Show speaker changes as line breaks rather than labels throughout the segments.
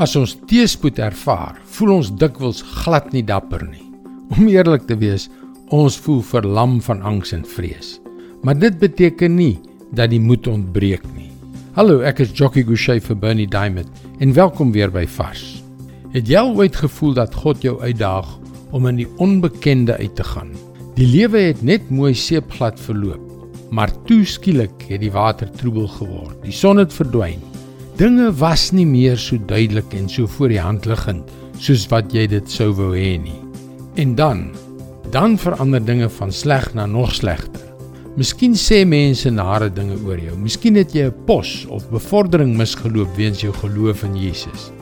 As ons teëspoed ervaar, voel ons dikwels glad nie dapper nie. Om eerlik te wees, ons voel verlam van angs en vrees. Maar dit beteken nie dat die moed ontbreek nie. Hallo, ek is Jockey Gouchee vir Bernie Diamond en welkom weer by Vars. Het jy al ooit gevoel dat God jou uitdaag om in die onbekende uit te gaan? Die lewe het net mooi seepglad verloop, maar toe skielik het die water troebel geword. Die son het verdwyn. Dinge was nie meer so duidelik en so voor die hand liggend soos wat jy dit sou wou hê nie. En dan, dan verander dinge van sleg na nog slegter. Miskien sê mense nare dinge oor jou. Miskien het jy 'n pos of bevordering misgeloop weens jou geloof in Jesus.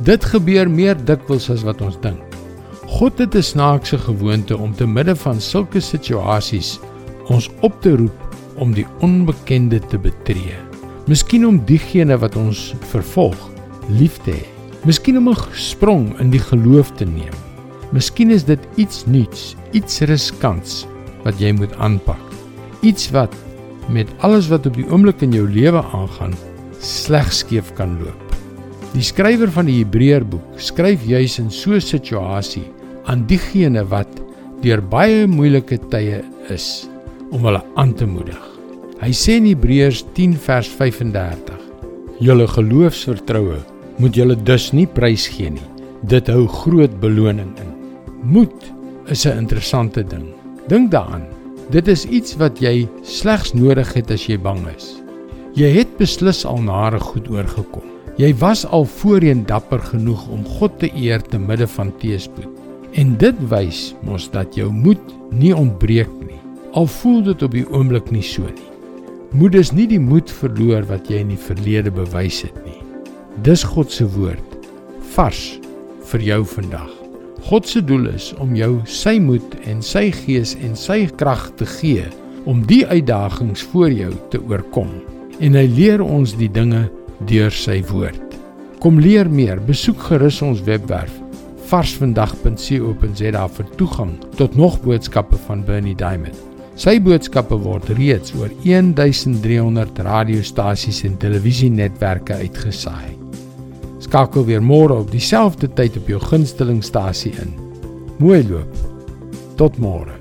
Dit gebeur meer dikwels as wat ons dink. God het 'n snaakse gewoonte om te midde van sulke situasies ons op te roep om die onbekende te betree. Miskien om diegene wat ons vervolg lief te hê. Miskien om 'n sprong in die geloof te neem. Miskien is dit iets nuuts, iets riskants wat jy moet aanpak. Iets wat met alles wat op die oomblik in jou lewe aangaan, sleg skeef kan loop. Die skrywer van die Hebreërboek skryf juis in so 'n situasie aan diegene wat deur baie moeilike tye is om hulle aan te moedig. Hy sê in Hebreërs 10 vers 35: "Julle geloofsvertroue moet julle dus nie prysgee nie. Dit hou groot beloning in." Moed is 'n interessante ding. Dink daaraan. Dit is iets wat jy slegs nodig het as jy bang is. Jy het beslis al nare goed oorgekom. Jy was al voorheen dapper genoeg om God te eer te midde van teëspoed. En dit wys mos dat jou moed nie ontbreek nie. Al voel dit op die oomblik nie so nie. Moed is nie die moed verloor wat jy in die verlede bewys het nie. Dis God se woord vars vir jou vandag. God se doel is om jou sy moed en sy gees en sy krag te gee om die uitdagings voor jou te oorkom. En hy leer ons die dinge deur sy woord. Kom leer meer, besoek gerus ons webwerf varsvandag.co.za vir toegang tot nog boodskappe van Bernie Diamond. Sy boodskappe word reeds oor 1300 radiostasies en televisienetwerke uitgesaai. Skakel weer môre op dieselfde tyd op jou gunstelingstasie in. Mooi loop. Tot môre.